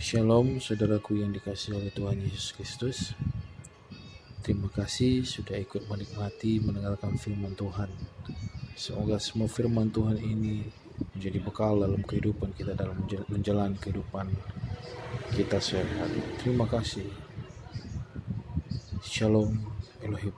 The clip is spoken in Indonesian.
Shalom saudaraku yang dikasih oleh Tuhan Yesus Kristus. Terima kasih sudah ikut menikmati mendengarkan firman Tuhan. Semoga semua firman Tuhan ini menjadi bekal dalam kehidupan kita dalam menjalani kehidupan kita sehari-hari. Terima kasih. Shalom Elohim.